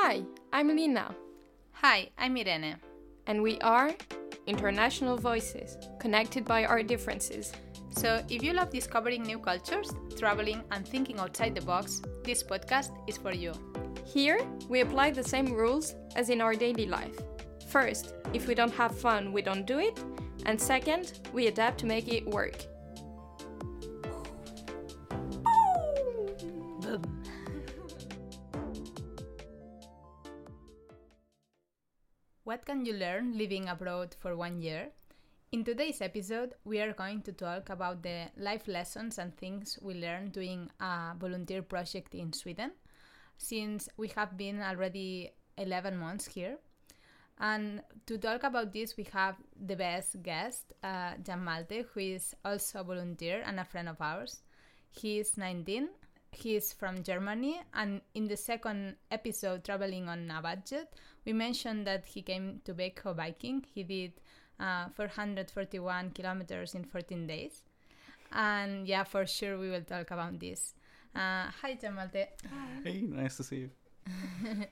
Hi, I'm Lina, Hi, I'm Irene. and we are International Voices, connected by our differences. So, if you love discovering new cultures, traveling, and thinking outside the box, this podcast is for you. Here, we apply the same rules as in our daily life. First, if we don't have fun, we don't do it. And second, we adapt to make it work. Can you learn living abroad for one year? In today's episode, we are going to talk about the life lessons and things we learned doing a volunteer project in Sweden, since we have been already 11 months here. And to talk about this, we have the best guest, uh, Jan Malte, who is also a volunteer and a friend of ours. He is 19, he is from Germany, and in the second episode, Traveling on a Budget, we mentioned that he came to Växjö biking. He did uh, 441 kilometers in 14 days. And yeah, for sure, we will talk about this. Uh, hi, Jan Malte. Hey, nice to see you.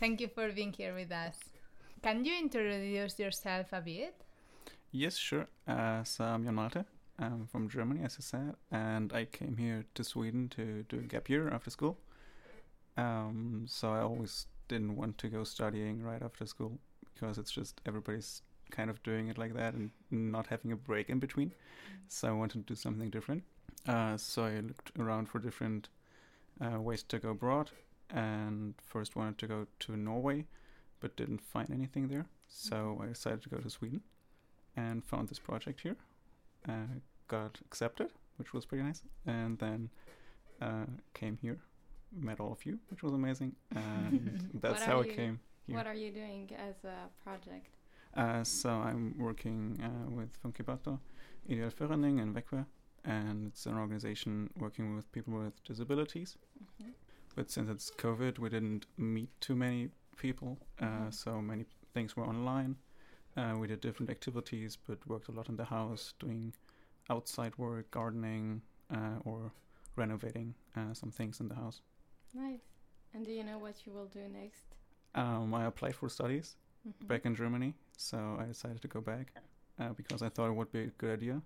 Thank you for being here with us. Can you introduce yourself a bit? Yes, sure. Uh, so I'm Jan Malte. I'm from Germany, as I said, and I came here to Sweden to do a gap year after school. Um, so I always didn't want to go studying right after school because it's just everybody's kind of doing it like that and not having a break in between. So I wanted to do something different. Uh, so I looked around for different uh, ways to go abroad, and first wanted to go to Norway, but didn't find anything there. So I decided to go to Sweden, and found this project here. Uh, got accepted, which was pretty nice, and then uh, came here, met all of you, which was amazing, and that's how are I came. here. What are you doing as a project? Uh, so I'm working uh, with Funkibator, Ideell Förening in Växjö, and it's an organization working with people with disabilities. Mm-hmm. But since it's COVID, we didn't meet too many people, uh, Mhm. so many things were online. Uh, we did different activities, but worked a lot in the house, doing outside work, gardening, uh, or renovating uh, some things in the house. Nice. And do you know what you will do next? Um, I applied for studies Mhm. back in Germany, so I decided to go back uh, because I thought it would be a good idea.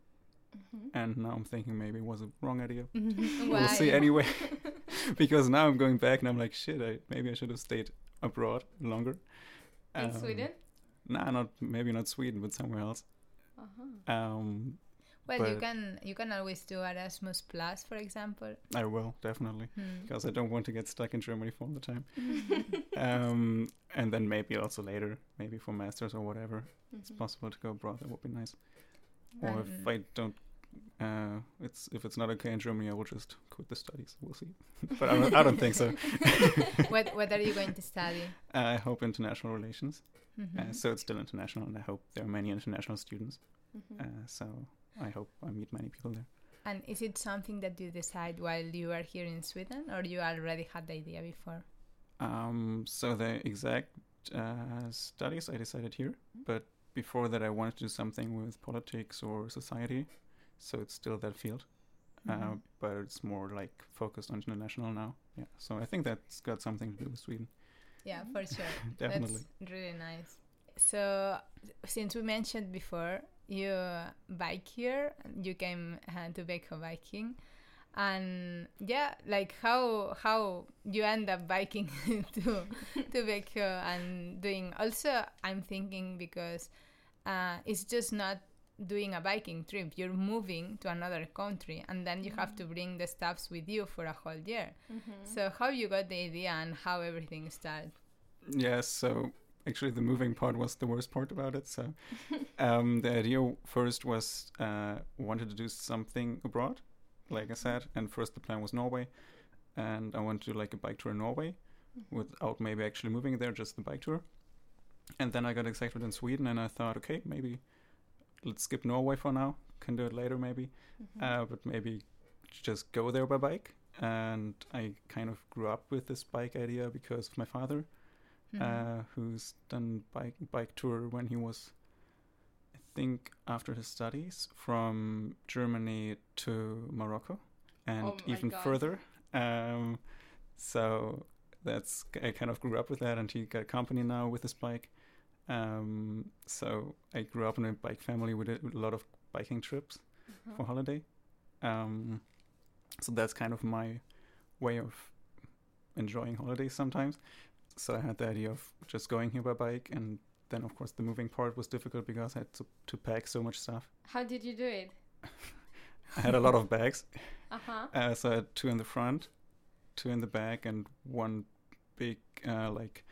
Mhm. And now I'm thinking maybe it was a wrong idea. We'll see anyway. because now I'm going back and I'm like, shit, I, maybe I should have stayed abroad longer. In Um, Sweden? Nah, not maybe not Sweden, but somewhere else. Uh-huh. Um, Well, you can you can always do Erasmus Plus, for example. I will definitely Hmm. because I don't want to get stuck in Germany for all the time. um, and then maybe also later, maybe for masters or whatever, it's Mhm. possible to go abroad. That would be nice. Or if I don't, uh, it's if it's not okay in Germany, I will just quit the studies. We'll see. but I don't, I don't think so. what what are you going to study? I hope international relations. Mhm. Uh, so it's still international, and I hope there are many international students. Mhm. Uh, so I hope I meet many people there. And is it something that you decide while you are here in Sweden, or you already had the idea before? Um, so the exact uh, studies I decided here, but before that I wanted to do something with politics or society. So it's still that field, uh, Mhm. but it's more like focused on international now. Yeah. So I think that's got something to do with Sweden. Yeah, for sure. Definitely. That's really nice. So, since we mentioned before, you bike here, you came uh, to Växjö biking, and yeah, like how how you end up biking to to Växjö and doing. Also, I'm thinking because uh, it's just not doing a biking trip. You're moving to another country, and then you have to bring the stuffs with you for a whole year. Mhm. So, how you got the idea and how everything started? Yes, so actually the moving part was the worst part about it. So um, the idea first was uh, wanted to do something abroad, like I said, and first the plan was Norway, and I wanted to do like a bike tour in Norway without maybe actually moving there, just the bike tour. And then I got accepted in Sweden, and I thought, okay, maybe let's skip Norway for now. Can do it later, maybe. Mhm. Uh, but maybe just go there by bike. And I kind of grew up with this bike idea because of my father Mhm. uh, who's done bike bike tour when he was, I think, after his studies from Germany to Morocco, and Oh even God. further. Um, so that's I kind of grew up with that, and he got company now with his bike. Um, so I grew up in a bike family with a, with a lot of biking trips Uh-huh. for holiday. Um, so that's kind of my way of enjoying holidays sometimes. So I had the idea of just going here by bike, and then of course the moving part was difficult because I had to, to pack so much stuff. How did you do it? I had a lot of bags, Uh huh. uh, so I had two in the front, two in the back, and one big uh, like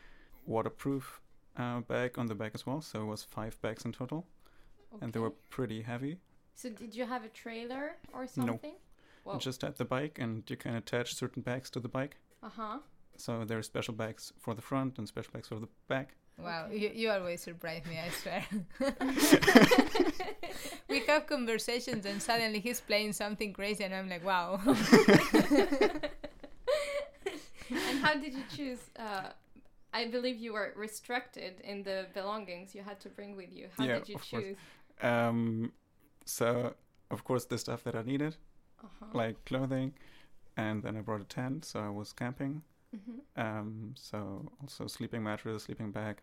waterproof uh, bag on the back as well. So it was five bags in total, and they were pretty heavy. So did you have a trailer or something? I Whoa. just had the bike, and you can attach certain bags to the bike. Uh huh. So there are special bags for the front and special bags for the back. Wow, Okay. you, you always surprise me, I swear. we have conversations and suddenly he's playing something crazy and I'm like, wow. and how did you choose? Uh, I believe you were restricted in the belongings you had to bring with you. How Yeah, did you of course. choose? Um, so of course the stuff that I needed, Uh-huh. like clothing, and then I brought a tent, so I was camping. Mhm. Um, so also sleeping mattress, sleeping bag,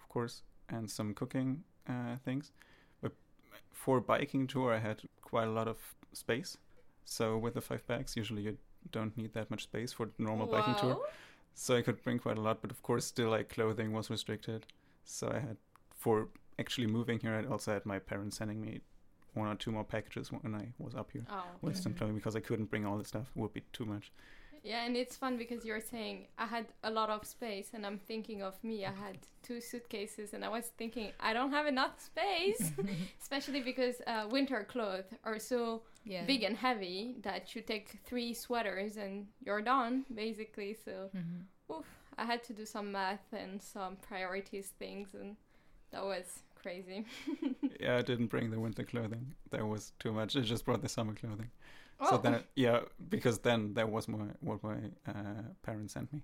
of course, and some cooking uh, things. But for biking tour, I had quite a lot of space. So with the five bags, usually you don't need that much space for normal biking tour. So I could bring quite a lot, but of course, still like clothing was restricted. So I had for actually moving here, I also had my parents sending me one or two more packages when I was up here Oh. with some Mhm. clothing because I couldn't bring all the stuff; it would be too much. Yeah, and it's fun because you're saying I had a lot of space, and I'm thinking of me. I had two suitcases, and I was thinking I don't have enough space, especially because uh, winter clothes are so yeah. big and heavy that you take three sweaters and you're done, basically. So Mhm. oof, I had to do some math and some priorities things, and that was crazy. yeah, I didn't bring the winter clothing; that was too much. I just brought the summer clothing. Oh. So then, yeah, because then that was my what my uh, parents sent me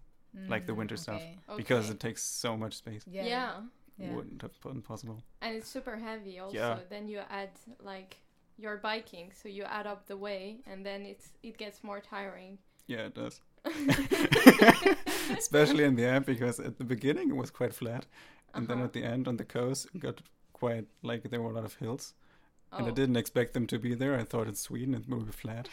like the Mm, winter stuff. okay. because Okay. it takes so much space. Yeah. yeah. yeah. Wouldn't have been possible. and it's super heavy also Yeah. then you add like you're biking so you add up the way and then it's it gets more tiring Yeah, it does. Especially in the end, because at the beginning it was quite flat, and then Uh-huh. at the end on the coast it got quite like there were a lot of hills, and I Oh. didn't expect them to be there. I thought it's Sweden it would be flat,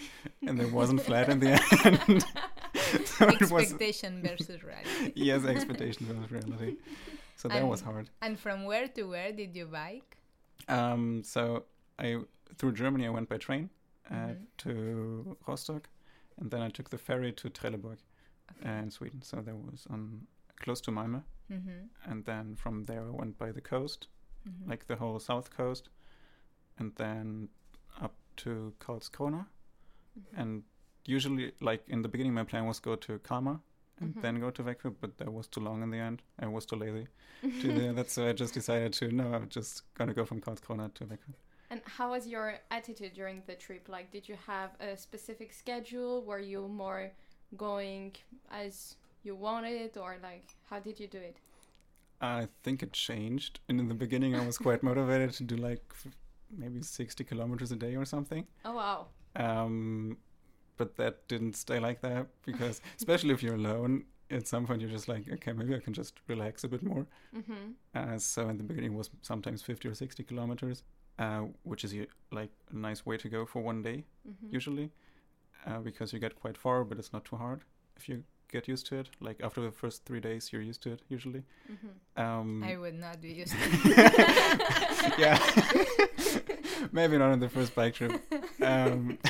and it wasn't flat in the end. so it was Expectation versus reality. yes, expectation versus reality. So that was hard. And from where to where did you bike? Um, so I through Germany I went by train uh, Mhm. to Rostock, and then I took the ferry to Trelleborg Okay. uh, in Sweden. So that was on close to Malmö, Mhm. and then from there I went by the coast, Mhm. like the whole south coast, and then up to Karlskrona. Mhm. And usually, like in the beginning, my plan was go to Kalmar and Mhm. then go to Växjö, but that was too long in the end. I was too lazy to do that, so I just decided to no, I'm just gonna go from Karlskrona to Växjö. and how was your attitude during the trip like did you have a specific schedule were you more going as you wanted or like how did you do it I think it changed. And in the beginning, I was quite motivated to do like maybe 60 kilometers a day or something. oh wow Um, but that didn't stay like that because, especially if you're alone, at some point you're just like, okay, maybe I can just relax a bit more. mm-hmm. Uh, so in the beginning, it was sometimes 50 or 60 kilometers, uh, which is like a nice way to go for one day, Mm-hmm. usually, uh, because you get quite far, but it's not too hard if you get used to it. Like after the first three days, you're used to it usually. Mm-hmm. Um, I would not be used to yeah. Maybe not on the first bike trip. Um,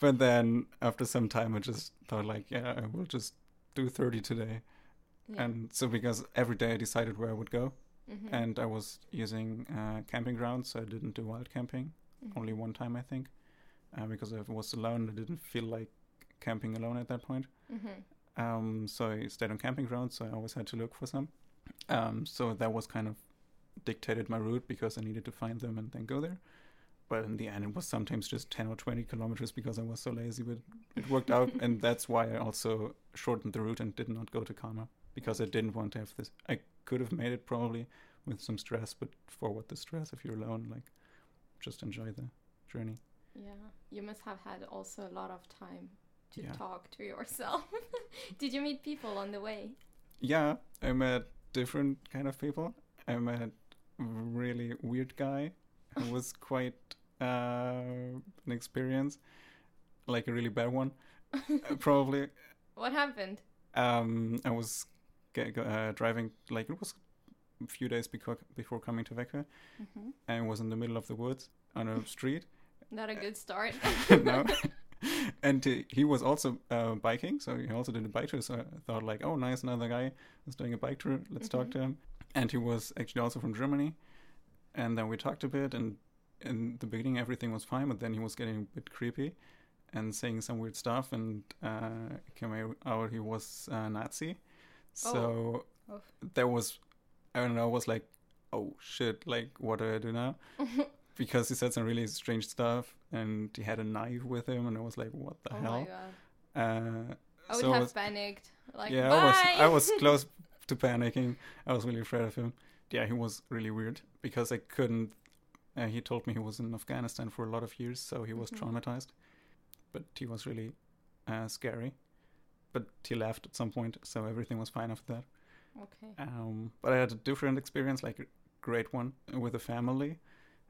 but then after some time, I just thought like, yeah, I will just do 30 today. yeah. And so because every day I decided where I would go, Mhm. and I was using uh, camping grounds, so I didn't do wild camping. Mhm. Only one time, I think, uh, because I was alone. I didn't feel like camping alone at that point. Mhm. Um, so I stayed on camping grounds, so I always had to look for some. Um, so that was kind of dictated my route because I needed to find them and then go there. But in the end, it was sometimes just 10 or 20 kilometers because I was so lazy, but it worked out. and that's why I also shortened the route and did not go to Kalmar because I didn't want to have this. I could have made it probably with some stress, but for what the stress if you're alone, like just enjoy the journey. Yeah, you must have had also a lot of time to Yeah. talk to yourself. Did you meet people on the way? Yeah, I met different kind of people. I met a really weird guy who was quite uh, an experience, like a really bad one, probably. What happened? Um, I was uh, driving, like it was a few days before before coming to Växjö, hmm and was in the middle of the woods on a street. Not a good start. no. And he, he was also uh, biking, so he also did a bike tour. So I thought, like, oh, nice, another guy is doing a bike tour. Let's talk Mhm. to him. And he was actually also from Germany. And then we talked a bit, and in the beginning everything was fine, but then he was getting a bit creepy and saying some weird stuff. And uh, came out he was a Nazi. So Oh. there was, I don't know, was like, oh shit, like, what do I do now? because he said some really strange stuff and he had a knife with him and I was like what the oh my hell god. uh, I would so have was- panicked. Like, yeah bye. I was I was close to panicking I was really afraid of him yeah he was really weird because I couldn't uh, he told me he was in Afghanistan for a lot of years so he was Mhm. traumatized but he was really uh, scary but he left at some point so everything was fine after that Okay. um, but I had a different experience, like a great one with a family,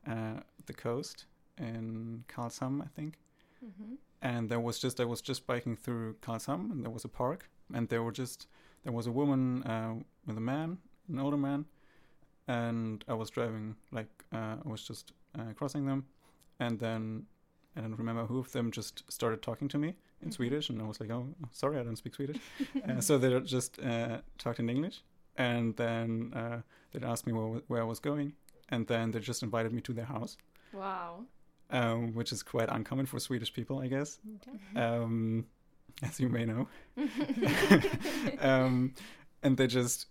uh, the coast in Karlshamn, I think. hmm And there was just I was just biking through Karlshamn, and there was a park, and there were just there was a woman uh, with a man, an older man, and I was driving like uh, I was just uh, crossing them, and then I don't remember who of them just started talking to me in Mhm. Swedish, and I was like, oh, sorry, I don't speak Swedish. Uh, so they just uh, talked in English, and then uh, they asked me where, where I was going, and then they just invited me to their house, Wow. um, which is quite uncommon for Swedish people, I guess, Okay. um, as you may know. um, and they just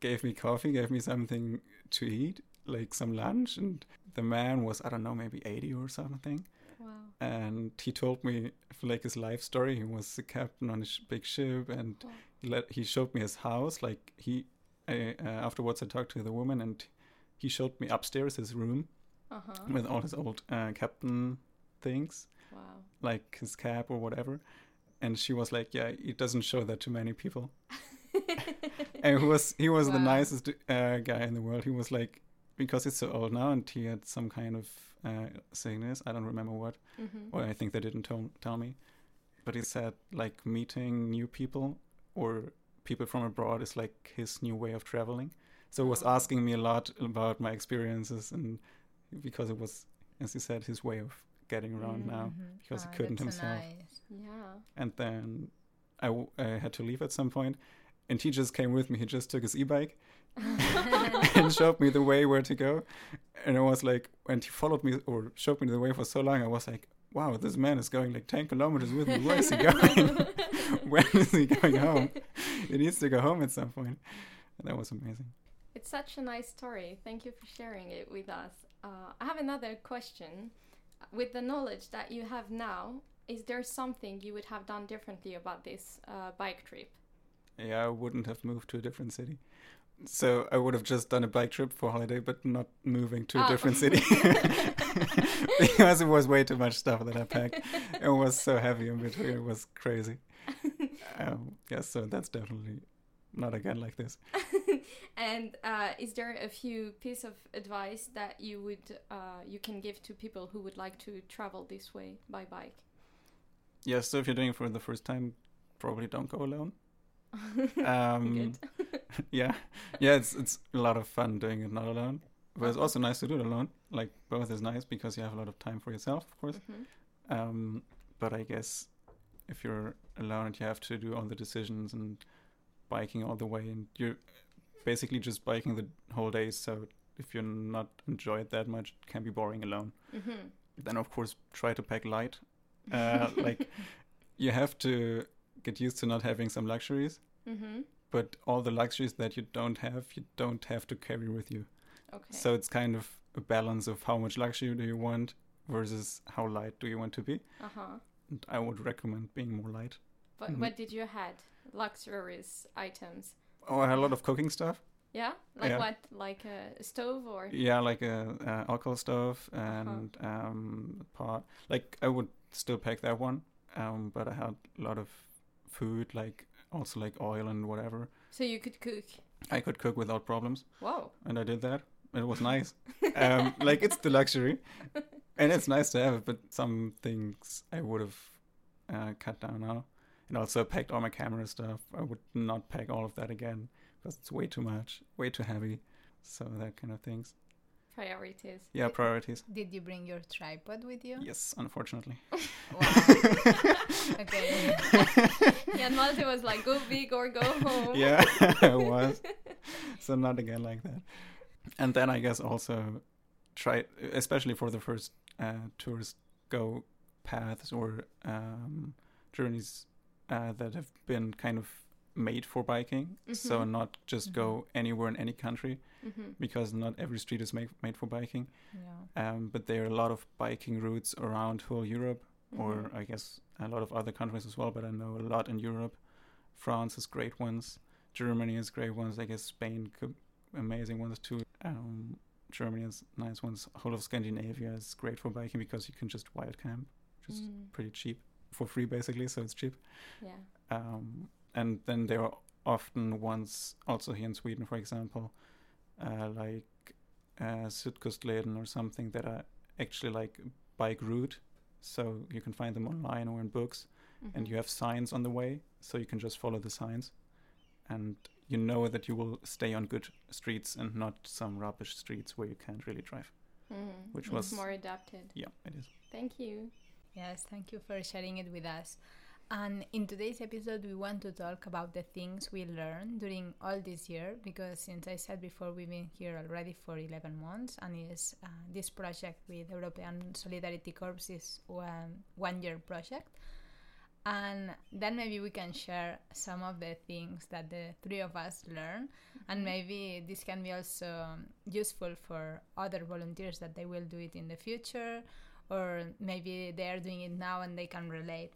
gave me coffee, gave me something to eat, like some lunch, and the man was I don't know, maybe eighty or something wow. and he told me like his life story. He was a captain on a sh- big ship, and Wow. he let he showed me his house. Like he, I, uh, afterwards, I talked to the woman, and he showed me upstairs his room Uh huh. with all his old uh, captain things, Wow. like his cap or whatever. And she was like, "Yeah, he doesn't show that to many people." and he was he was the nicest uh, guy in the world. He was like, because he's so old now, and he had some kind of uh, sickness. I don't remember what. hmm Well, I think they didn't tell, tell me. But he said, like, meeting new people or people from abroad is like his new way of traveling. So he was Oh. asking me a lot about my experiences, and because it was, as he said, his way of getting around now. Mhm. because he Ah, couldn't himself. nice. Yeah. And then I, w- I had to leave at some point, and he just came with me. He just took his e bike and showed me the way where to go. And I was like, and he followed me or showed me the way for so long, I was like, wow, this man is going like 10 kilometers with me. Where is he going? when is he going home? He needs to go home at some point. And that was amazing. It's such a nice story. Thank you for sharing it with us. Uh, I have another question. With the knowledge that you have now, is there something you would have done differently about this uh, bike trip? Yeah, I wouldn't have moved to a different city. So I would have just done a bike trip for holiday, but not moving to a Oh. different city because it was way too much stuff that I packed. It was so heavy in between; it was crazy. Um, yeah, so that's definitely not again like this. and uh, is there a few piece of advice that you would uh, you can give to people who would like to travel this way by bike? Yeah, so if you're doing it for the first time, probably don't go alone. Um, yeah, yeah, it's it's a lot of fun doing it not alone, but it's also nice to do it alone. Like both is nice because you have a lot of time for yourself, of course. Mhm. Um, but I guess if you're alone and you have to do all the decisions and biking all the way, and you're basically just biking the whole day, so if you're not enjoy it that much, it can be boring alone. Mhm. Then of course try to pack light. Uh, like you have to get used to not having some luxuries, Mhm. but all the luxuries that you don't have, you don't have to carry with you. Okay. So it's kind of a balance of how much luxury do you want versus how light do you want to be. uh huh. And I would recommend being more light. But Mhm. what did you had? Luxurious items. Oh, I had a lot of cooking stuff. Yeah. Like Yeah. what? Like a stove or? Yeah, like a, uh alcohol stove and um, pot. Like I would still pack that one. um, but I had a lot of food, like also like oil and whatever. So you could cook. I could cook without problems, Wow. and I did that. It was nice. um, like it's the luxury, and it's nice to have it. But some things I would have uh, cut down now, and also packed all my camera stuff. I would not pack all of that again because it's way too much, way too heavy. So that kind of things. Priorities. Yeah, priorities. Did you bring your tripod with you? Yes, unfortunately. Wow. okay. Jan Malte was like, go big or go home. yeah, it was. So not again like that. And then I guess also try, especially for the first uh, tourist go paths or um, journeys uh, that have been kind of made for biking. So Mhm. not just go anywhere in any country hmm because not every street is made made for biking. Yeah. Um, but there are a lot of biking routes around whole Europe Mm-hmm. or I guess a lot of other countries as well, but I know a lot in Europe. France has great ones. Germany has great ones. I guess Spain could amazing ones too. Um, Germany has nice ones. Whole of Scandinavia is great for biking because you can just wild camp, just Mm. pretty cheap for free basically. So it's cheap. Yeah. Um, and then there are often ones also here in Sweden, for example, uh, like uh, Sydkustleden or something that are actually like bike route. So you can find them online or in books, and Mhm. you have signs on the way, so you can just follow the signs, and you know that you will stay on good streets and not some rubbish streets where you can't really drive. Mhm. which It's was- more adapted. Yeah, it is. Thank you. Yes, thank you for sharing it with us. And in today's episode, we want to talk about the things we learned during all this year because, since I said before, we've been here already for 11 months, and is uh, this project with European Solidarity Corps is one one year project. And then maybe we can share some of the things that the three of us learn, and maybe this can be also useful for other volunteers that they will do it in the future or maybe they are doing it now and they can relate.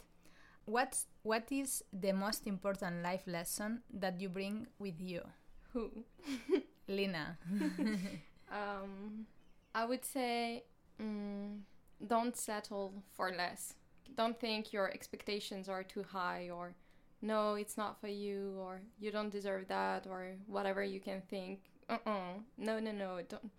What's what is the most important life lesson that you bring with you, Who? Lina? Um, I would say mm, don't settle for less. Don't think your expectations are too high or no, it's not for you or you don't deserve that or whatever you can think. Uh-uh. No, no, no. Don't.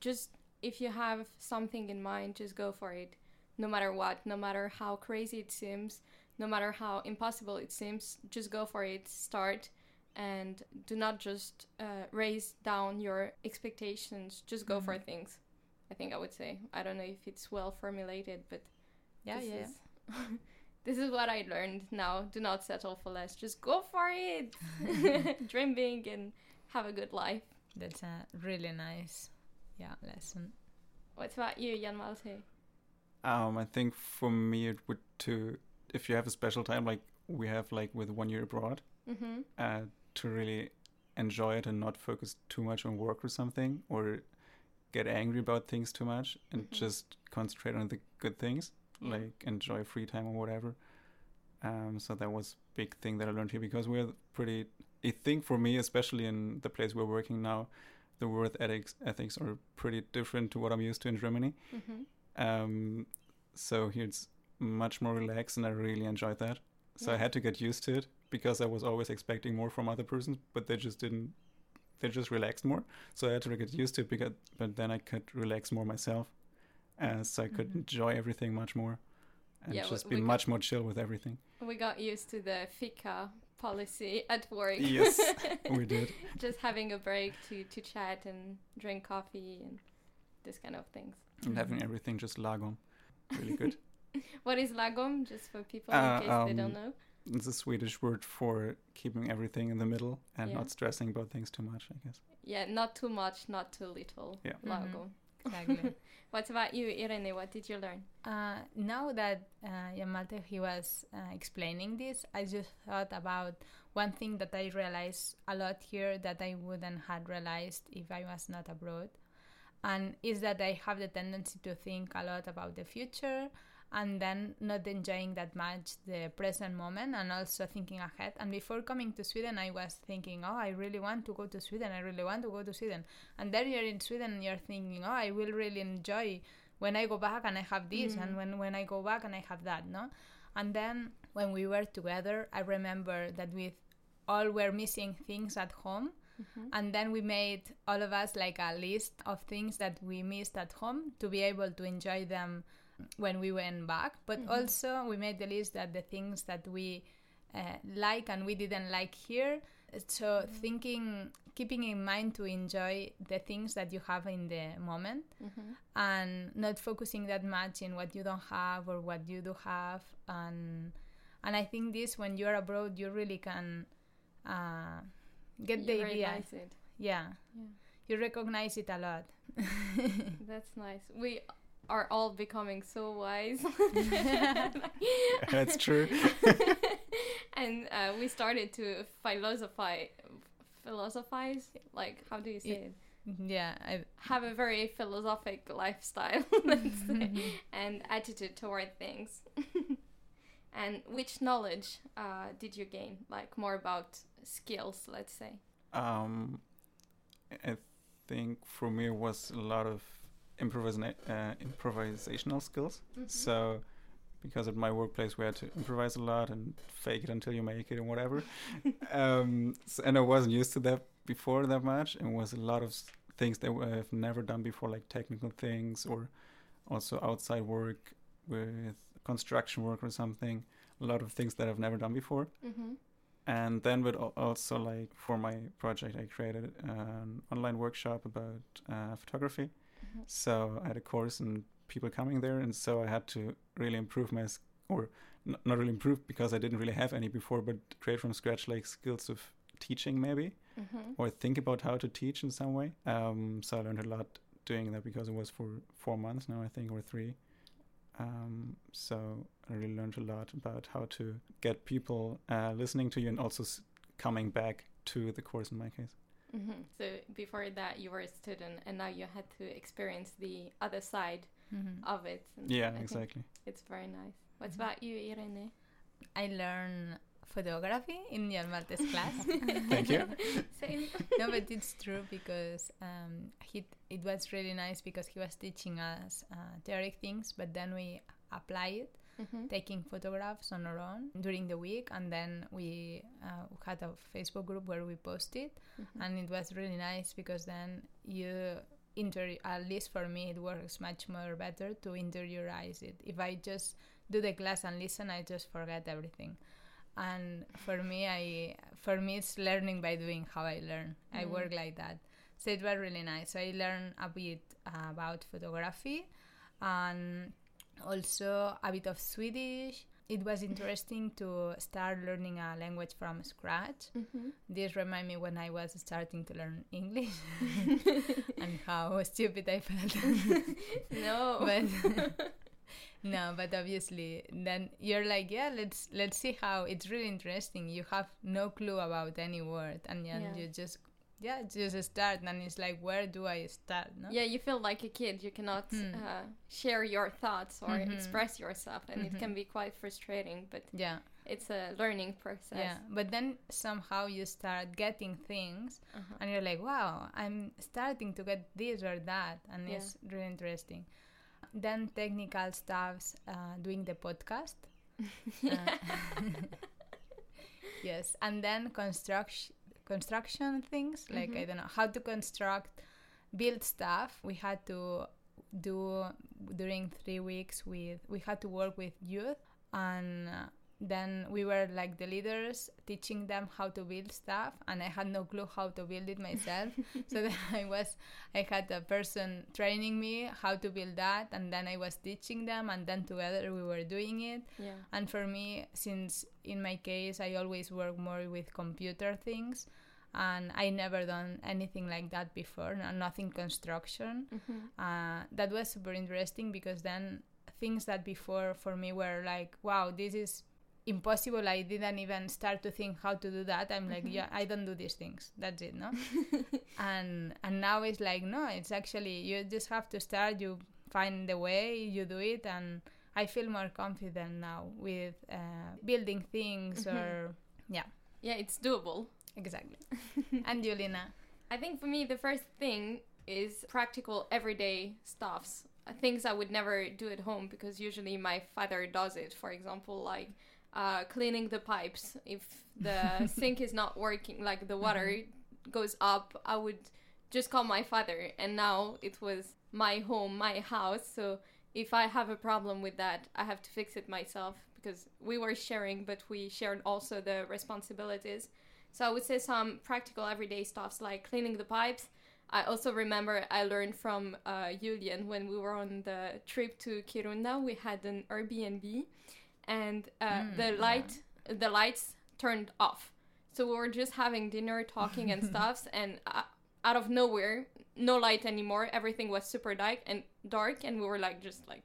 Just if you have something in mind, just go for it. No matter what, no matter how crazy it seems, no matter how impossible it seems, just go for it. Start and do not just uh, raise down your expectations just go for Mhm. things i think i would say i don't know if it's well formulated but Yeah, this yeah. is, this is what i learned now do not settle for less just go for it dream big and have a good life That's a really nice, yeah, lesson. what about you jan malte Um, I think for me it would to if you have a special time like we have like with one year abroad, mm-hmm. uh, to really enjoy it and not focus too much on work or something or get angry about things too much and Mhm. just concentrate on the good things Yeah. like enjoy free time or whatever um, so that was big thing that i learned here because we're pretty i think for me especially in the place we're working now the work ethics ethics are pretty different to what i'm used to in germany Mm-hmm. um, so here it's much more relaxed, and I really enjoyed that. So I had to get used to it because I was always expecting more from other persons, but they just didn't. They just relaxed more, so I had to get used to it. Because, but then I could relax more myself, uh, so I could Mhm. enjoy everything much more, and Yeah, just be got- much more chill with everything. we got used to the fika policy at work Yes, we did. just having a break to to chat and drink coffee and this kind of things And having everything just lagom, really good. What is lagom, just for people Uh, in case they don't um, know? it's a Swedish word for keeping everything in the middle and Yeah. not stressing about things too much. I guess. Yeah, not too much, not too little. Yeah. Lagom. Exactly. What about you, Irene? What did you learn? Uh, now that uh, Jan he was uh, explaining this, I just thought about one thing that I realized a lot here that I wouldn't have realized if I was not abroad, and is that I have the tendency to think a lot about the future and then not enjoying that much the present moment and also thinking ahead. And before coming to Sweden, I was thinking, oh, I really want to go to Sweden. I really want to go to Sweden. And there you're in Sweden, and you're thinking, oh, I will really enjoy when I go back and I have this, Mhm. and when, when I go back and I have that, no? And then when we were together, I remember that we all were missing things at home. Mhm. And then we made all of us like a list of things that we missed at home to be able to enjoy them when we went back. But Mhm. also, we made the list that the things that we uh, like and we didn't like here. So, thinking, keeping in mind to enjoy the things that you have in the moment Mhm. and not focusing that much in what you don't have or what you do have and and I think this when you're abroad you really can uh, get You the idea yeah Yeah. you recognize it a lot That's nice. We are all becoming so wise. That's true. and uh, we started to philosophize, philosophize. Like, how do you say Yeah. it? yeah I, Have a very philosophic lifestyle, let's say, and attitude toward things. and which knowledge uh, did you gain? Like more about skills, let's say. Um, I think for me it was a lot of improvisa- uh, improvisational skills. Mhm. So, because at my workplace we had to improvise a lot and fake it until you make it and whatever. um, s and I wasn't used to that before that much, and was a lot of things that I've never done before, like technical things or also outside work with construction work or something. A lot of things that I've never done before Mm-hmm. and then but also like for my project i created an online workshop about uh, photography Mm-hmm. So i had a course and people coming there and so i had to really improve my or not really improve because i didn't really have any before but create from scratch like skills of teaching maybe Mm-hmm. or think about how to teach in some way um, so i learned a lot doing that because it was for four months now i think or three um, so I really learned a lot about how to get people uh, listening to you and also s- coming back to the course in my case. Mm-hmm. So before that, you were a student, and now you had to experience the other side Mhm. of it. and Yeah, I exactly. It's very nice. What's Mhm. about you, Irene? I learned photography in Jan Malte's class Thank you. Same. no but it's true because um, he it was really nice because he was teaching us uh, theoretic things but then we apply it Mm-hmm. taking photographs on our own during the week and then we uh, had a facebook group where we posted Mm-hmm. and it was really nice because then you inter at least for me it works much more better to interiorize it if i just do the class and listen i just forget everything and for me i for me it's learning by doing how i learn i Mm. work like that so it was really nice so i learned a bit uh, about photography and also a bit of swedish it was interesting to start learning a language from scratch Mm-hmm. this remind me when I was starting to learn English and how stupid I felt. no. but no, but obviously then you're like, yeah, let's let's see how it's really interesting. You have no clue about any word and then Yeah. you just yeah, just start and it's like where do I start? No? yeah, you feel like a kid. You cannot Hmm. uh, share your thoughts or Mhm. express yourself, and Mhm. it can be quite frustrating. But Yeah. it's a learning process. Yeah. But then somehow you start getting things Uh-huh. and you're like, wow, I'm starting to get this or that, and Yeah. it's really interesting. Then technical stuffs, uh, doing the podcast. Uh, yes, and then construction construction things like I Mhm. don't know how to construct, build stuff. We had to do during three weeks with we had to work with youth and. Then we were like the leaders teaching them how to build stuff and i had no clue how to build it myself so then i was i had a person training me how to build that and then i was teaching them and then together we were doing it Yeah. and for me since in my case i always work more with computer things and i never done anything like that before no- nothing construction Mm-hmm. uh, that was super interesting because then things that before for me were like wow this is impossible i didn't even start to think how to do that i'm like Mhm. yeah i don't do these things that's it no and and now it's like no it's actually you just have to start you find the way you do it and i feel more confident now with uh, building things Mhm. or yeah, Yeah, it's doable. exactly and Julina I think for me, the first thing is practical everyday stuffs. things I would never do at home because usually my father does it. For example, like uh, cleaning the pipes. If the sink is not working, like the water Mm-hmm. goes up, I would just call my father. And now it was my home, my house. So if I have a problem with that, I have to fix it myself because we were sharing, but we shared also the responsibilities. So I would say some practical everyday stuffs like cleaning the pipes. I also remember I learned from uh, Julian when we were on the trip to Kiruna. We had an Airbnb, and uh, Mm, the yeah. light, the lights turned off. So we were just having dinner, talking and stuffs, and uh, out of nowhere, no light anymore. Everything was super dark and dark, and we were like, just like,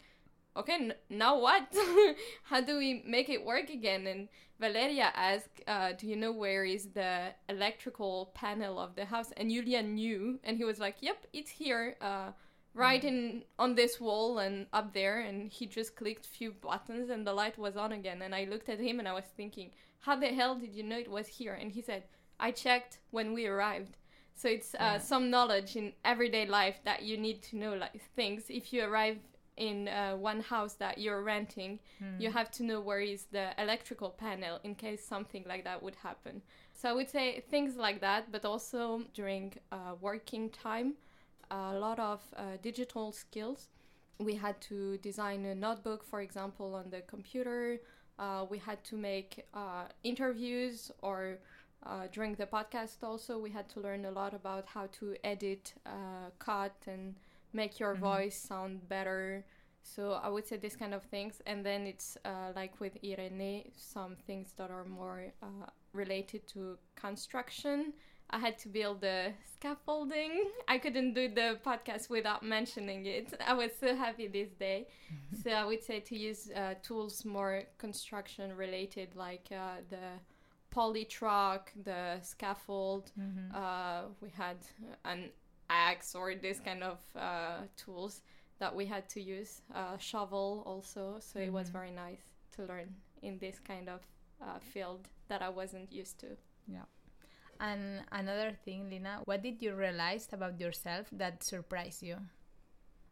okay, n- now what? How do we make it work again? And Valeria asked, uh, "Do you know where is the electrical panel of the house?" And Julian knew, and he was like, "Yep, it's here, uh, right in on this wall and up there." And he just clicked a few buttons, and the light was on again. And I looked at him, and I was thinking, "How the hell did you know it was here?" And he said, "I checked when we arrived." So it's uh, Yeah. some knowledge in everyday life that you need to know, like things. If you arrive in uh, one house that you're renting, Mm. you have to know where is the electrical panel in case something like that would happen. So I would say things like that, but also during uh, working time, a lot of uh, digital skills. We had to design a notebook, for example, on the computer. Uh, we had to make uh, interviews or uh, during the podcast also we had to learn a lot about how to edit uh, cut and make your Mhm. voice sound better so i would say this kind of things and then it's uh, like with irene some things that are more uh, related to construction i had to build the scaffolding. I couldn't do the podcast without mentioning it. I was so happy this day. So i would say to use uh, tools more construction related like uh, the poly truck the scaffold. Mhm. uh, we had an axe or this kind of uh, tools that we had to use uh, shovel also. So it was Mhm. very nice to learn in this kind of uh, field that i wasn't used to And another thing, Lina, what did you realize about yourself that surprised you?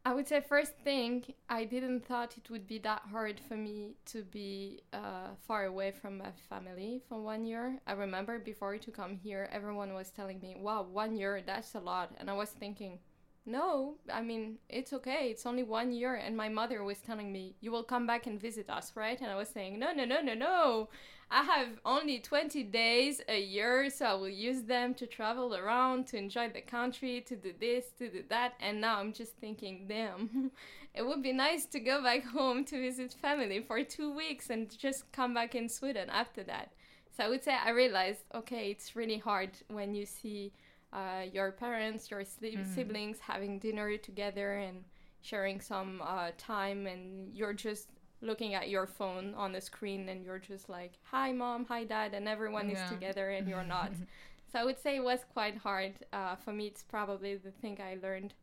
I would say first thing, I didn't thought it would be that hard for me to be uh, far away from my family for one year. I remember before to come here, everyone was telling me, "Wow, one year, that's a lot," and I was thinking, "No, I mean it's okay. It's only one year." And my mother was telling me, "You will come back and visit us, right?" And I was saying, "No, no, no, no, no. I have only 20 days a year, so I will use them to travel around, to enjoy the country, to do this, to do that. And now I'm just thinking, damn, it would be nice to go back home to visit family for two weeks and just come back in Sweden after that. So I would say I realized, okay, it's really hard when you see uh, your parents, your sli- Mhm. siblings having dinner together and sharing some uh, time, and you're just looking at your phone on the screen and you're just like hi mom hi dad and everyone Yeah. is together and you're not so i would say it was quite hard uh, for me it's probably the thing i learned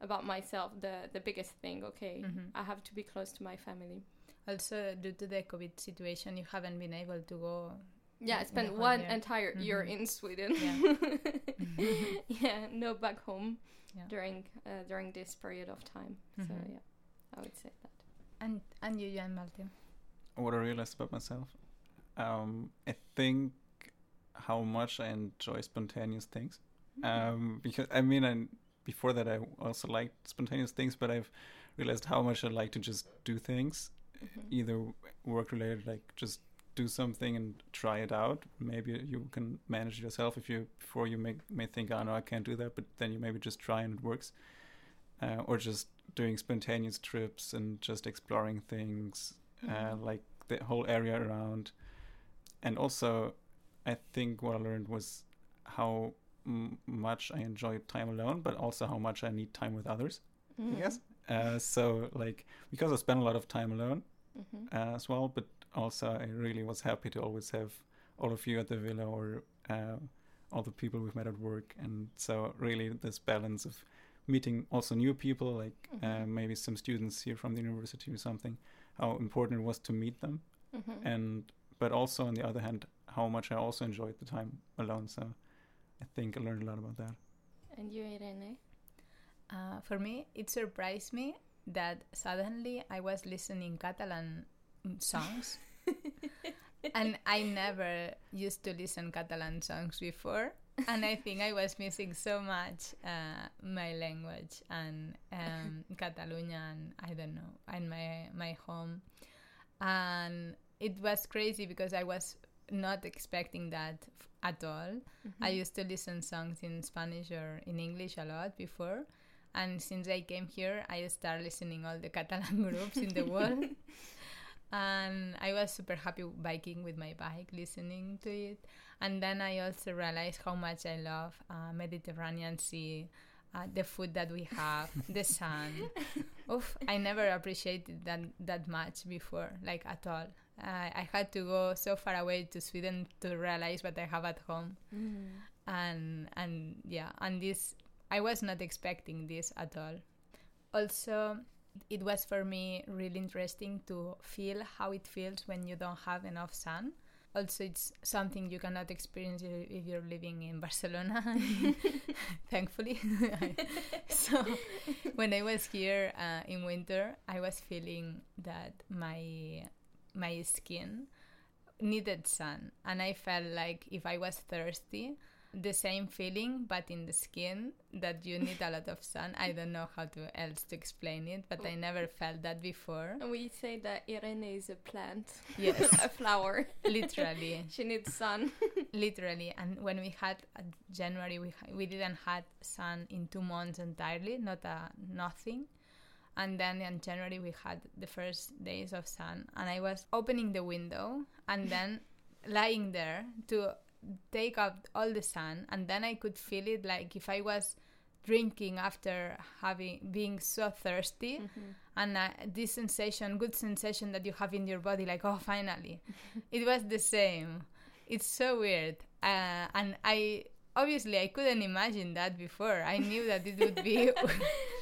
about myself the the biggest thing okay Mhm. i have to be close to my family Also, due to the COVID situation, you haven't been able to go. yeah i spent one year. entire year Mhm. in sweden Yeah. yeah no back home Yeah. during uh, during this period of time so Mhm. yeah i would say that And and you, Jan Malte. What I realized about myself, um, I think how much I enjoy spontaneous things. Um, because I mean, I, before that I also liked spontaneous things, but I've realized how much I like to just do things, Mhm. either work related, like just do something and try it out. Maybe you can manage it yourself if you before you may may think, oh no, I can't do that, but then you maybe just try and it works. Uh, or just doing spontaneous trips and just exploring things, uh, Mhm. like the whole area around. And also, I think what I learned was how m- much I enjoy time alone, but also how much I need time with others. I guess. Uh, so like because I spent a lot of time alone Mhm. uh, as well, but also I really was happy to always have all of you at the villa or uh, all the people we've met at work, and so really this balance of meeting also new people, like uh, Mhm. maybe some students here from the university or something, how important it was to meet them, Mhm. and but also on the other hand, how much I also enjoyed the time alone. So I think I learned a lot about that. and you irene Uh, for me, it surprised me that suddenly I was listening Catalan songs. and I never used to listen Catalan songs before. And I think I was missing so much uh, my language and um, Catalonia and I don't know, and my, my home. And it was crazy because I was not expecting that f- at all. I used to listen songs in Spanish or in English a lot before. And since I came here, I started listening all the Catalan groups in the world. and I was super happy biking with my bike, listening to it. And then I also realized how much I love uh, Mediterranean Sea, uh, the food that we have, the sun. Oof, I never appreciated that that much before, like at all. Uh, I had to go so far away to Sweden to realize what I have at home, and and yeah, and this I was not expecting this at all. Also, it was for me really interesting to feel how it feels when you don't have enough sun. Also, it's something you cannot experience if you're living in Barcelona, thankfully. so, when I was here uh, in winter, I was feeling that my my skin needed sun, and I felt like if I was thirsty, the same feeling but in the skin that you need a lot of sun. I don't know how to else to explain it, but I never felt that before. We say that Irene is a plant, Yes, a flower. literally. She needs sun. literally and when we had uh, january we, we didn't had sun in two months entirely not a nothing and then in january we had the first days of sun and i was opening the window and then lying there to take out all the sun and then i could feel it like if i was drinking after having being so thirsty and uh, this sensation good sensation that you have in your body like oh finally. It was the same. It's so weird. Uh, and i obviously i couldn't imagine that before. I knew that it would be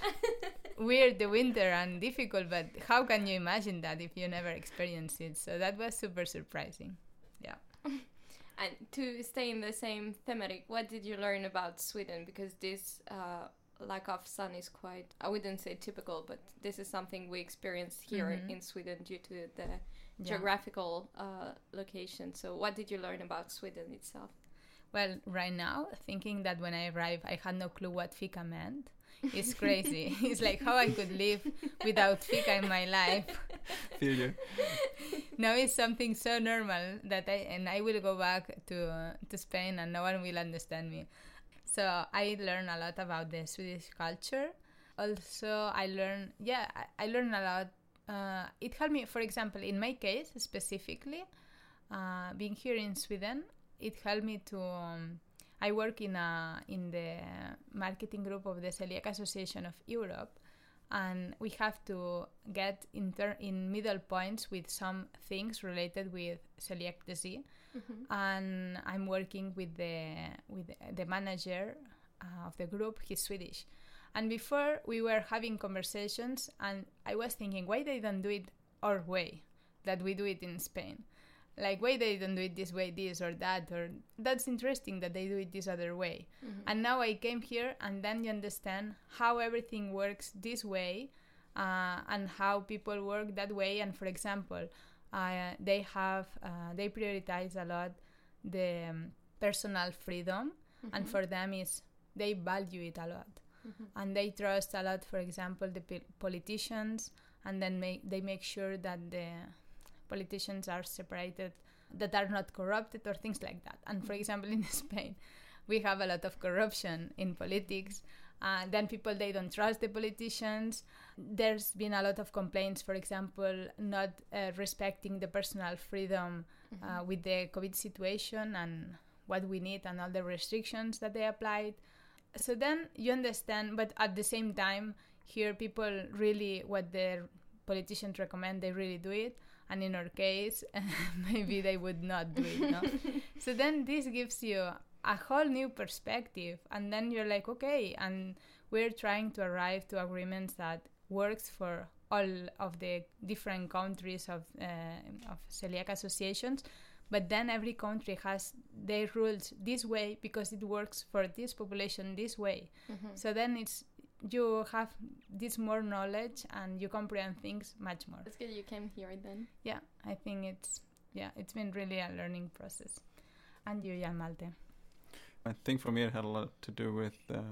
weird the winter and difficult but how can you imagine that if you never experienced it? So that was super surprising And to stay in the same thematic, what did you learn about Sweden? Because this uh, lack of sun is quite, I wouldn't say typical, but this is something we experience here Mhm. in Sweden due to the Yeah. geographical uh, location. So, what did you learn about Sweden itself? well right now thinking that when i arrived i had no clue what fika meant is crazy it's like how i could live without fika in my life Feel you. now it's something so normal that I and I will go back to uh, to Spain and no one will understand me. So I learned a lot about the Swedish culture. Also, I learned yeah I, I learned a lot. Uh, it helped me, for example, in my case specifically, uh, being here in Sweden, it helped me to. Um, I work in a in the marketing group of the Celiac Association of Europe, and we have to get in, in middle points with some things related with celiac disease. And i'm working with the with the manager uh, of the group. He's swedish. And before we were having conversations and i was thinking why they don't do it our way that we do it in spain like why they don't do it this way this or that or that's interesting that they do it this other way and now I came here, and then you understand how everything works this way, uh, and how people work that way. And for example, uh, they have uh, they prioritize a lot the um, personal freedom, and for them is they value it a lot, and they trust a lot. For example, the p- politicians, and then make they make sure that the politicians are separated, that are not corrupted or things like that. And for example, in Spain we have a lot of corruption in politics. Uh, then people they don't trust the politicians. There's been a lot of complaints, for example, not uh, respecting the personal freedom uh, with the COVID situation and what we need and all the restrictions that they applied. So then you understand, but at the same time, here people really what the politicians recommend, they really do it. And in our case, maybe they would not do it. No? so then this gives you a whole new perspective and then you're like okay and we're trying to arrive to agreements that works for all of the different countries of uh, of celiac associations but then every country has their rules this way because it works for this population this way so then it's you have this more knowledge and you comprehend things much more. That's good you came here then. Yeah, I think it's yeah, it's been really a learning process. And you, Jan Malte. I think for me it had a lot to do with the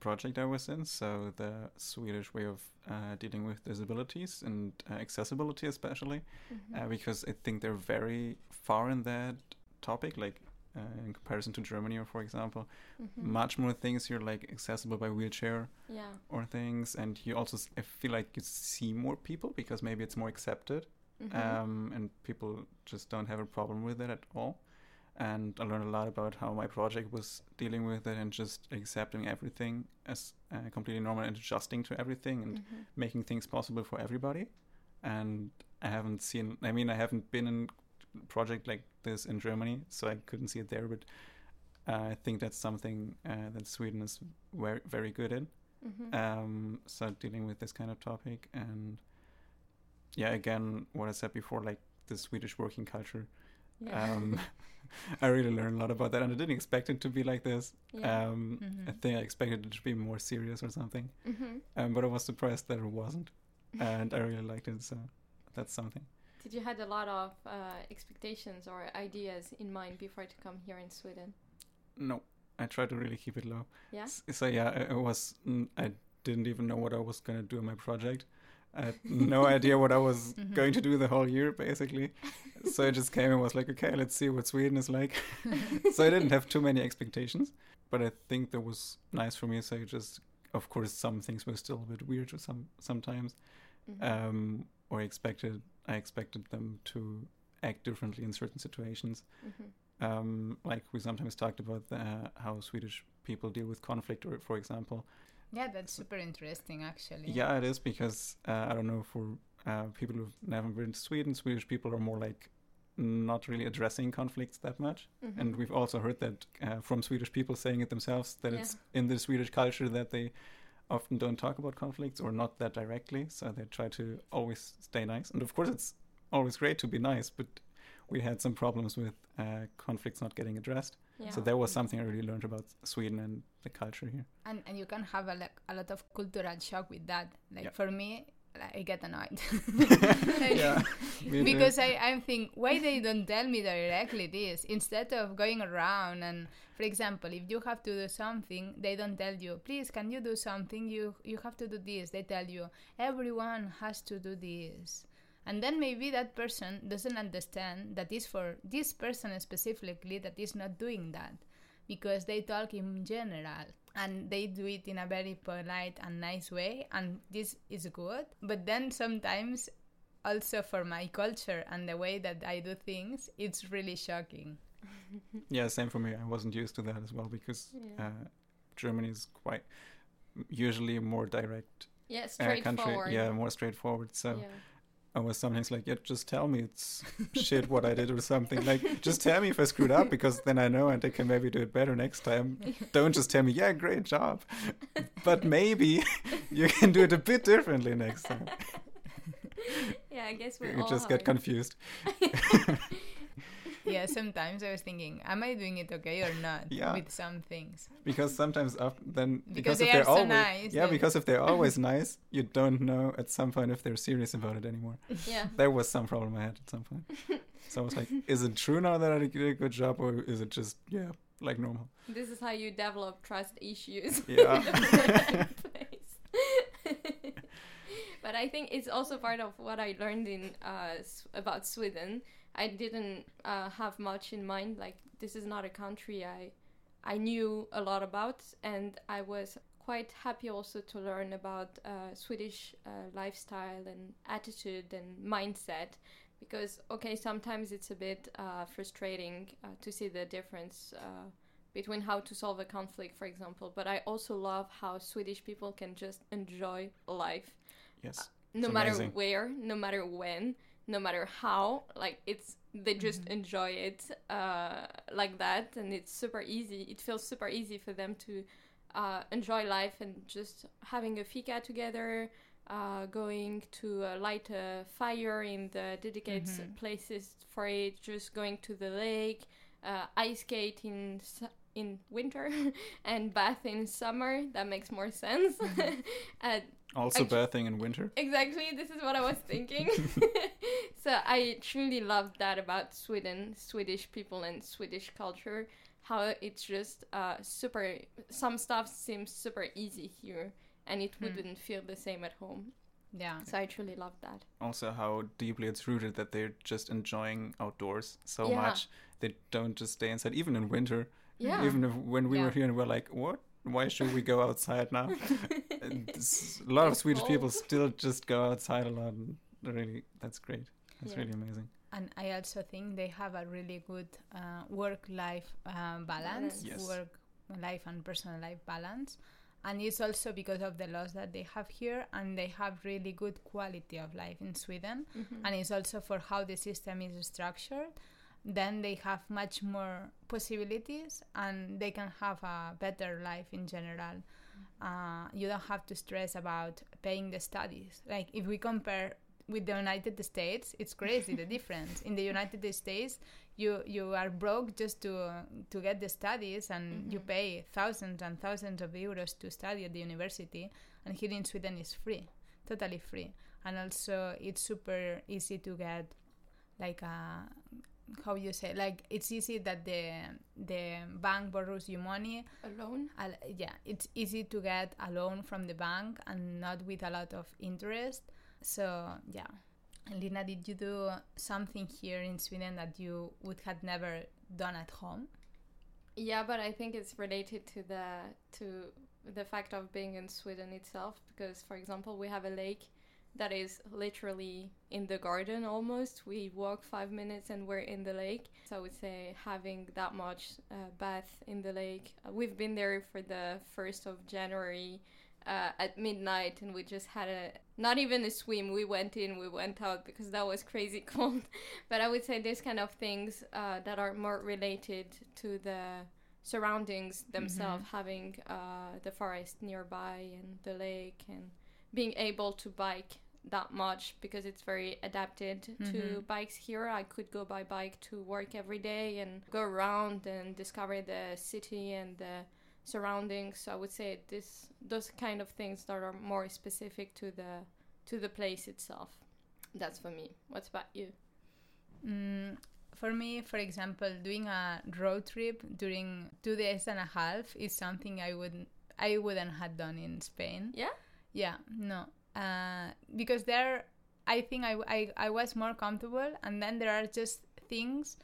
project I was in. So the Swedish way of uh, dealing with disabilities and uh, accessibility, especially, Mhm. uh, because I think they're very far in that topic. Like uh, in comparison to Germany, or for example, Mhm. much more things you're like accessible by wheelchair Yeah. or things, and you also I feel like you see more people because maybe it's more accepted Mhm. um, and people just don't have a problem with it at all. And I learned a lot about how my project was dealing with it and just accepting everything as uh, completely normal and adjusting to everything and Mhm. making things possible for everybody. And I haven't seen, I mean, I haven't been in project like this in Germany, so I couldn't see it there, but uh, I think that's something uh, that Sweden is very, very good in Mhm. um so dealing with this kind of topic and yeah again what i said before like the swedish working culture yeah. um i really learned a lot about that and i didn't expect it to be like this yeah. um i Mhm. think i expected it to be more serious or something Mhm. um but i was surprised that it wasn't and i really liked it so that's something Did you had a lot of uh, expectations or ideas in mind before to come here in Sweden? no i tried to really keep it low Yeah. S- so yeah I, I was i didn't even know what i was going to do in my project i had no idea what i was Mhm. going to do the whole year basically so i just came and was like okay let's see what sweden is like so i didn't have too many expectations but i think that was nice for me so I just of course some things were still a bit weird or some sometimes Mhm. um or expected i expected them to act differently in certain situations Mhm. um like we sometimes talked about the, how swedish people deal with conflict or for example Yeah, that's super interesting actually. yeah it is because uh, i don't know for uh, people who've never been to sweden swedish people are more like not really addressing conflicts that much Mhm. and we've also heard that uh, from swedish people saying it themselves that Yeah. it's in the swedish culture that they often don't talk about conflicts or not that directly so they try to always stay nice and of course it's always great to be nice but we had some problems with uh, conflicts not getting addressed yeah. so that was something i really learned about sweden and the culture here And and you can have a, like, a lot of cultural shock with that. Like Yeah. for me, I get annoyed. yeah because I, I think why they don't tell me directly this? Instead of going around and for example if you have to do something they don't tell you please can you do something? You you have to do this. They tell you everyone has to do this. And then maybe that person doesn't understand that is for this person specifically that is not doing that because they talk in general and they do it in a very polite and nice way and this is good but then sometimes also for my culture and the way that I do things, it's really shocking. Yeah, same for me. I wasn't used to that as well because Yeah. uh, Germany is quite usually more direct yeah, uh, straightforward. country. Yeah, more straightforward. So yeah. I was sometimes like, yeah, just tell me it's shit what I did or something. Like, just tell me if I screwed up because then I know and I can maybe do it better next time. Don't just tell me, yeah, great job, but maybe you can do it a bit differently next time. yeah, I guess we just get confused. yeah, sometimes I was thinking, am I doing it okay or not Yeah. with some things? because sometimes after then Because because, they if are they're so always nice, yeah then- because if they're always nice you don't know at some point if they're serious about it anymore Yeah. there was some problem i had at some point so i was like is it true now that i did a good job or is it just yeah like normal This is how you develop trust issues. Yeah. in the first place. but I think it's also part of what I learned in uh, about Sweden. I didn't uh, have much in mind. Like this is not a country I I knew a lot about, and I was quite happy also to learn about uh, Swedish uh, lifestyle and attitude and mindset. Because okay, sometimes it's a bit uh, frustrating uh, to see the difference uh, between how to solve a conflict, for example. But I also love how Swedish people can just enjoy life yes no matter where, no matter when, no matter how. Like it's they just Mhm. enjoy it uh, like that, and it's super easy. It feels super easy for them to uh, enjoy life and just having a fika together. Uh, going to uh, light a fire in the dedicated Mhm. places for it, just going to the lake, uh, ice skate in in winter and bath in summer. That makes more sense. uh, Also Actu- bathing in winter. Exactly, this is what I was thinking. so I truly love that about Sweden, Swedish people, and Swedish culture. How it's just uh, super. Some stuff seems super easy here, and it Hmm. wouldn't feel the same at home. Yeah. So I truly love that. Also, how deeply it's rooted that they're just enjoying outdoors so Yeah. much. They don't just stay inside, even in winter. Yeah. Even if when we Yeah. were here and we're like, what? Why should we go outside now? This- a lot of It's Swedish people still just go outside a lot. And really, that's great. That's Yeah. really amazing. And I also think they have a really good uh, work-life um, balance, Balance. Yes. work-life and personal life balance. And it's also because of the laws that they have here, and they have really good quality of life in Sweden. Mhm. And it's also for how the system is structured. Then they have much more possibilities, and they can have a better life in general. Uh, you don't have to stress about paying the studies. Like if we compare with the United States, it's crazy the difference. In the United States, you you are broke just to to get the studies, and you Mhm. pay thousands and thousands of euros to study at the university. And here in Sweden, it's free, totally free. And also, it's super easy to get, like a how you say like it's easy that the the bank borrows you money Alone. Al- yeah, it's easy to get a loan from the bank and not with a lot of interest. So yeah. And Lina, did you do something here in Sweden that you would have never done at home? Yeah, but I think it's related to the to the fact of being in Sweden itself because for example, we have a lake that is literally in the garden almost. We walk 5 minutes and we're in the lake. So I would say having that much uh, bath in the lake. We've been there for the 1st of January uh, at midnight and we just had a not even a swim we went in we went out because that was crazy cold but i would say this kind of things uh, that are more related to the surroundings themselves having uh, the forest nearby and the lake and being able to bike that much because it's very adapted to Mhm. bikes here i could go by bike to work every day and go around and discover the city and the surroundings so i would say this those kind of things that are more specific to the to the place itself that's for me what's about you Mm, for me, for example, doing a road trip during two days and a half is something I wouldn't I wouldn't have done in Spain. yeah Yeah, no. Uh, because there, I think I, I, I was more comfortable, and then there are just things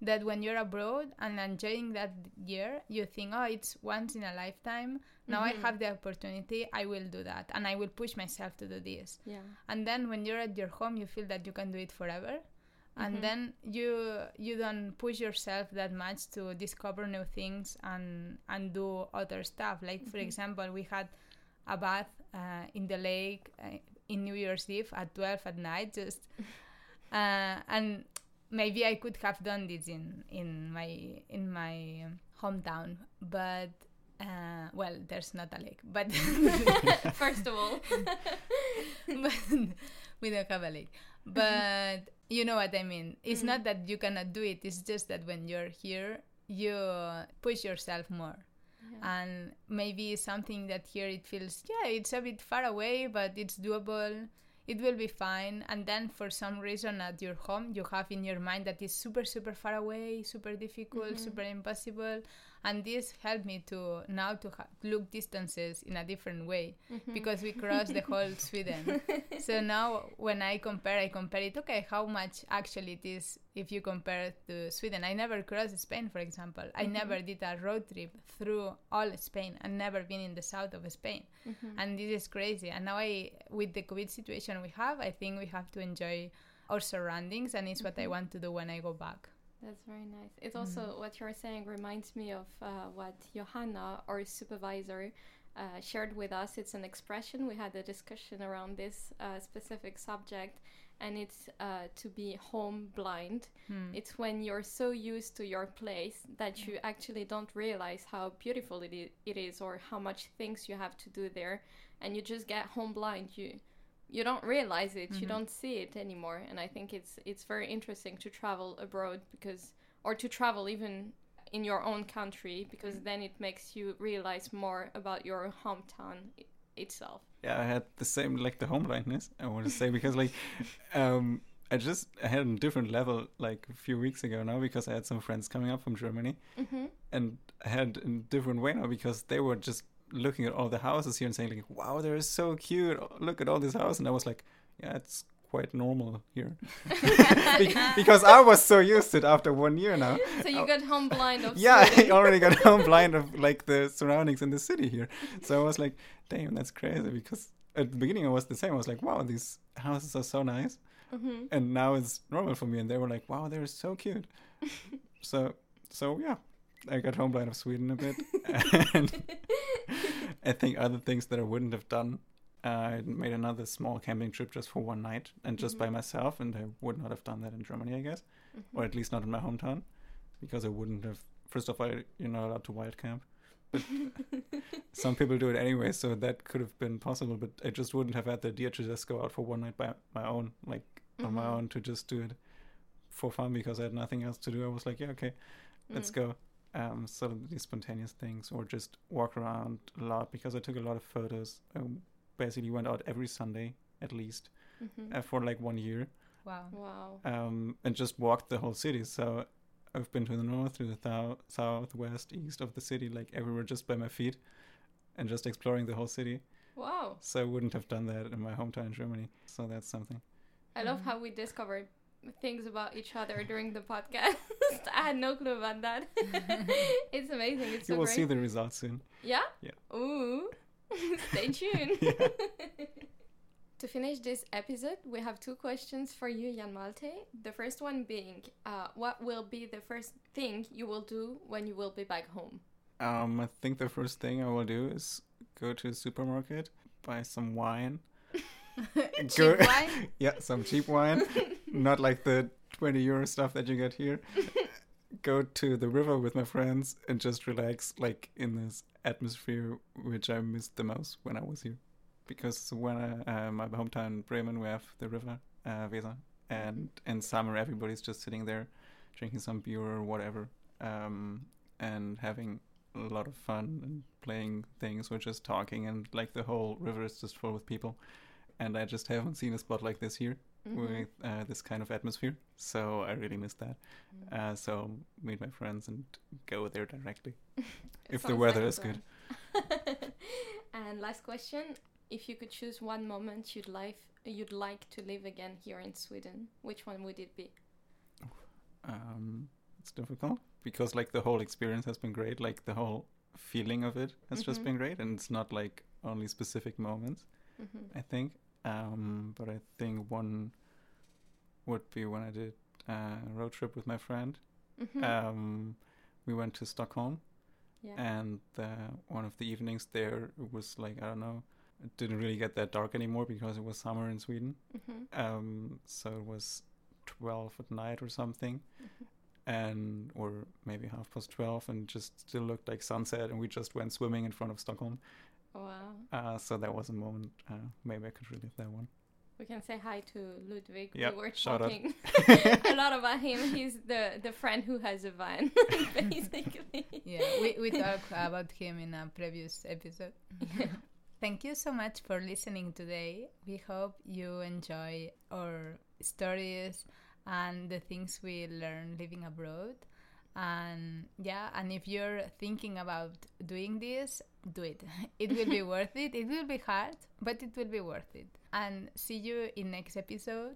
that when you're abroad and enjoying that year, you think, oh, it's once in a lifetime. Now I Mhm. have the opportunity, I will do that, and I will push myself to do this. yeah And then when you're at your home, you feel that you can do it forever. And Mhm. then you you don't push yourself that much to discover new things and and do other stuff. Like for Mhm. example, we had a bath uh, in the lake uh, in New Year's Eve at 12 at night just uh, and maybe I could have done this in in my in my hometown but uh, well there's not a lake but first of all but we don't have a lake. But you know what I mean. It's Mm. not that you cannot do it it's just that when you're here you push yourself more yeah. and maybe something that here it feels yeah it's a bit far away but it's doable it will be fine and then for some reason at your home you have in your mind that is super super far away super difficult Mhm. super impossible and this helped me to now to ha- look distances in a different way Mhm. because we crossed the whole sweden so now when i compare i compare it okay how much actually it is if you compare to sweden i never crossed spain for example i Mhm. never did a road trip through all spain i've never been in the south of spain Mhm. and this is crazy and now i with the covid situation we have i think we have to enjoy our surroundings and it's what i Mhm. want to do when i go back That's very nice. It's also what you're saying reminds me of uh, what Johanna, our supervisor, uh, shared with us. It's an expression. We had a discussion around this uh, specific subject, and it's uh, to be home blind. Hmm. It's when you're so used to your place that you actually don't realize how beautiful it it is or how much things you have to do there, and you just get home blind. You you don't realize it. You Mhm. don't see it anymore. And I think it's it's very interesting to travel abroad because or to travel even in your own country because then it makes you realize more about your hometown i- itself. yeah, I had the same like the home blindness. I want to say because like, um, I just I had a different level like a few weeks ago now because I had some friends coming up from Germany, Mm-hmm. and I had a different way now because they were just looking at all the houses here and saying like, "Wow, they're so cute! Look at all these houses," and I was like, "Yeah, it's quite normal here," Be- because I was so used to it after one year now. So you got home blind of Yeah, I already got home blind of like the surroundings in the city here. So I was like, damn, that's crazy. Because at the beginning I was the same. I was like, wow, these houses are so nice. hmm And now it's normal for me. And they were like, wow, they're so cute. so, so yeah, I got home blind of Sweden a bit. and I think other things that I wouldn't have done. I made another small camping trip just for one night and just by Mhm. myself, and I would not have done that in Germany, I guess or at least not in my hometown, because I wouldn't have. First of all, you're not allowed to wild camp. But some people do it anyway, so that could have been possible. But I just wouldn't have had the idea to just go out for one night by my own, like on my Mhm. own, to just do it for fun because I had nothing else to do. I was like, yeah, okay, let's Mm. go. Um, so these spontaneous things, or just walk around a lot because I took a lot of photos. I basically went out every Sunday at least Mhm. uh, for like one year Wow. Wow. um, and just walked the whole city. So I've been to the north, to the thou- south, west, east of the city, like everywhere just by my feet, and just exploring the whole city. Wow. So I wouldn't have done that in my hometown in Germany. So that's something. I love Mhm. how we discovered things about each other during the podcast. I had no clue about that. it's amazing. It's you so will great. see the results soon. Yeah? Yeah. Ooh. Stay tuned. Yeah. to finish this episode, we have two questions for you, Jan Malte. The first one being, uh, what will be the first thing you will do when you will be back home? Um, I think the first thing I will do is go to a supermarket, buy some wine. Cheap Go- wine? Yeah, some cheap wine, not like the 20 euro stuff that you get here. Go to the river with my friends and just relax, like in this atmosphere which I missed the most when I was here. Because when I, uh, my hometown Bremen, we have the river uh, Weser, and in summer everybody's just sitting there, drinking some beer or whatever, um, and having a lot of fun and playing things or just talking, and like the whole river is just full with people. And I just haven't seen a spot like this here Mhm. with uh, this kind of atmosphere. So I really miss that. Uh, so meet my friends and go there directly. if the weather like is good. and last question: If you could choose one moment you'd like you'd like to live again here in Sweden, which one would it be? Um, it's difficult because like the whole experience has been great. Like the whole feeling of it has just Mhm. been great, and it's not like only specific moments. hmm I think. Um, but I think one would be when I did a road trip with my friend. hmm Um, we went to Stockholm. yeah. and uh, one of the evenings there it was like i don't know it didn't really get that dark anymore because it was summer in sweden hmm um, so it was 12 at night or something Mhm. and or maybe half past 12 and just still looked like sunset and we just went swimming in front of stockholm Wow. uh, so that was a moment uh, maybe i could relive that one We can say hi to Ludwig. Yep, we were shout out. talking a lot about him. He's the the friend who has a van, basically. Yeah, we, we talked about him in a previous episode. Thank you so much for listening today. We hope you enjoy our stories and the things we learn living abroad. And yeah, and if you're thinking about doing this, do it. It will be worth it. It will be hard, but it will be worth it. And see you in next episode.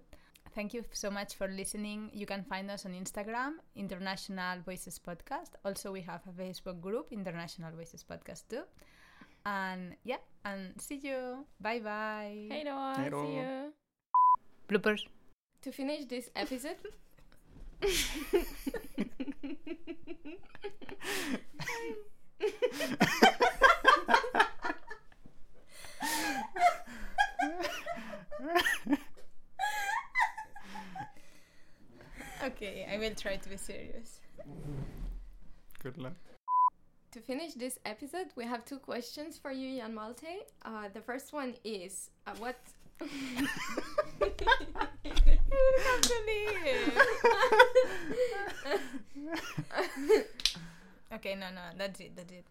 Thank you so much for listening. You can find us on Instagram, International Voices Podcast. Also, we have a Facebook group, International Voices Podcast too. And yeah, and see you. Bye bye. Hey Noah, Hey, see you. Bloopers. To finish this episode. Okay, I will try to be serious. good luck To finish this episode, we have two questions for you, Jan Malte. Uh, the first one is uh, what have to leave. okay, no, no, that's it, that's it.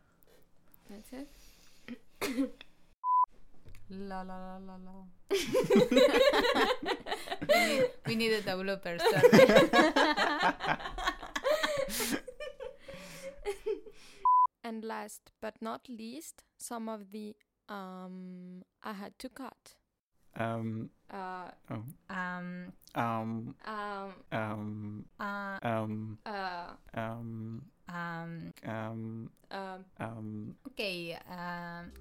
That's it. La la la la la. we, need, we need a developer. And last but not least, some of the um I had to cut. Um. Uh, Oh. um, Um. um, Um. uh, Um. uh, Um. um, Um. um, Um. okay, um,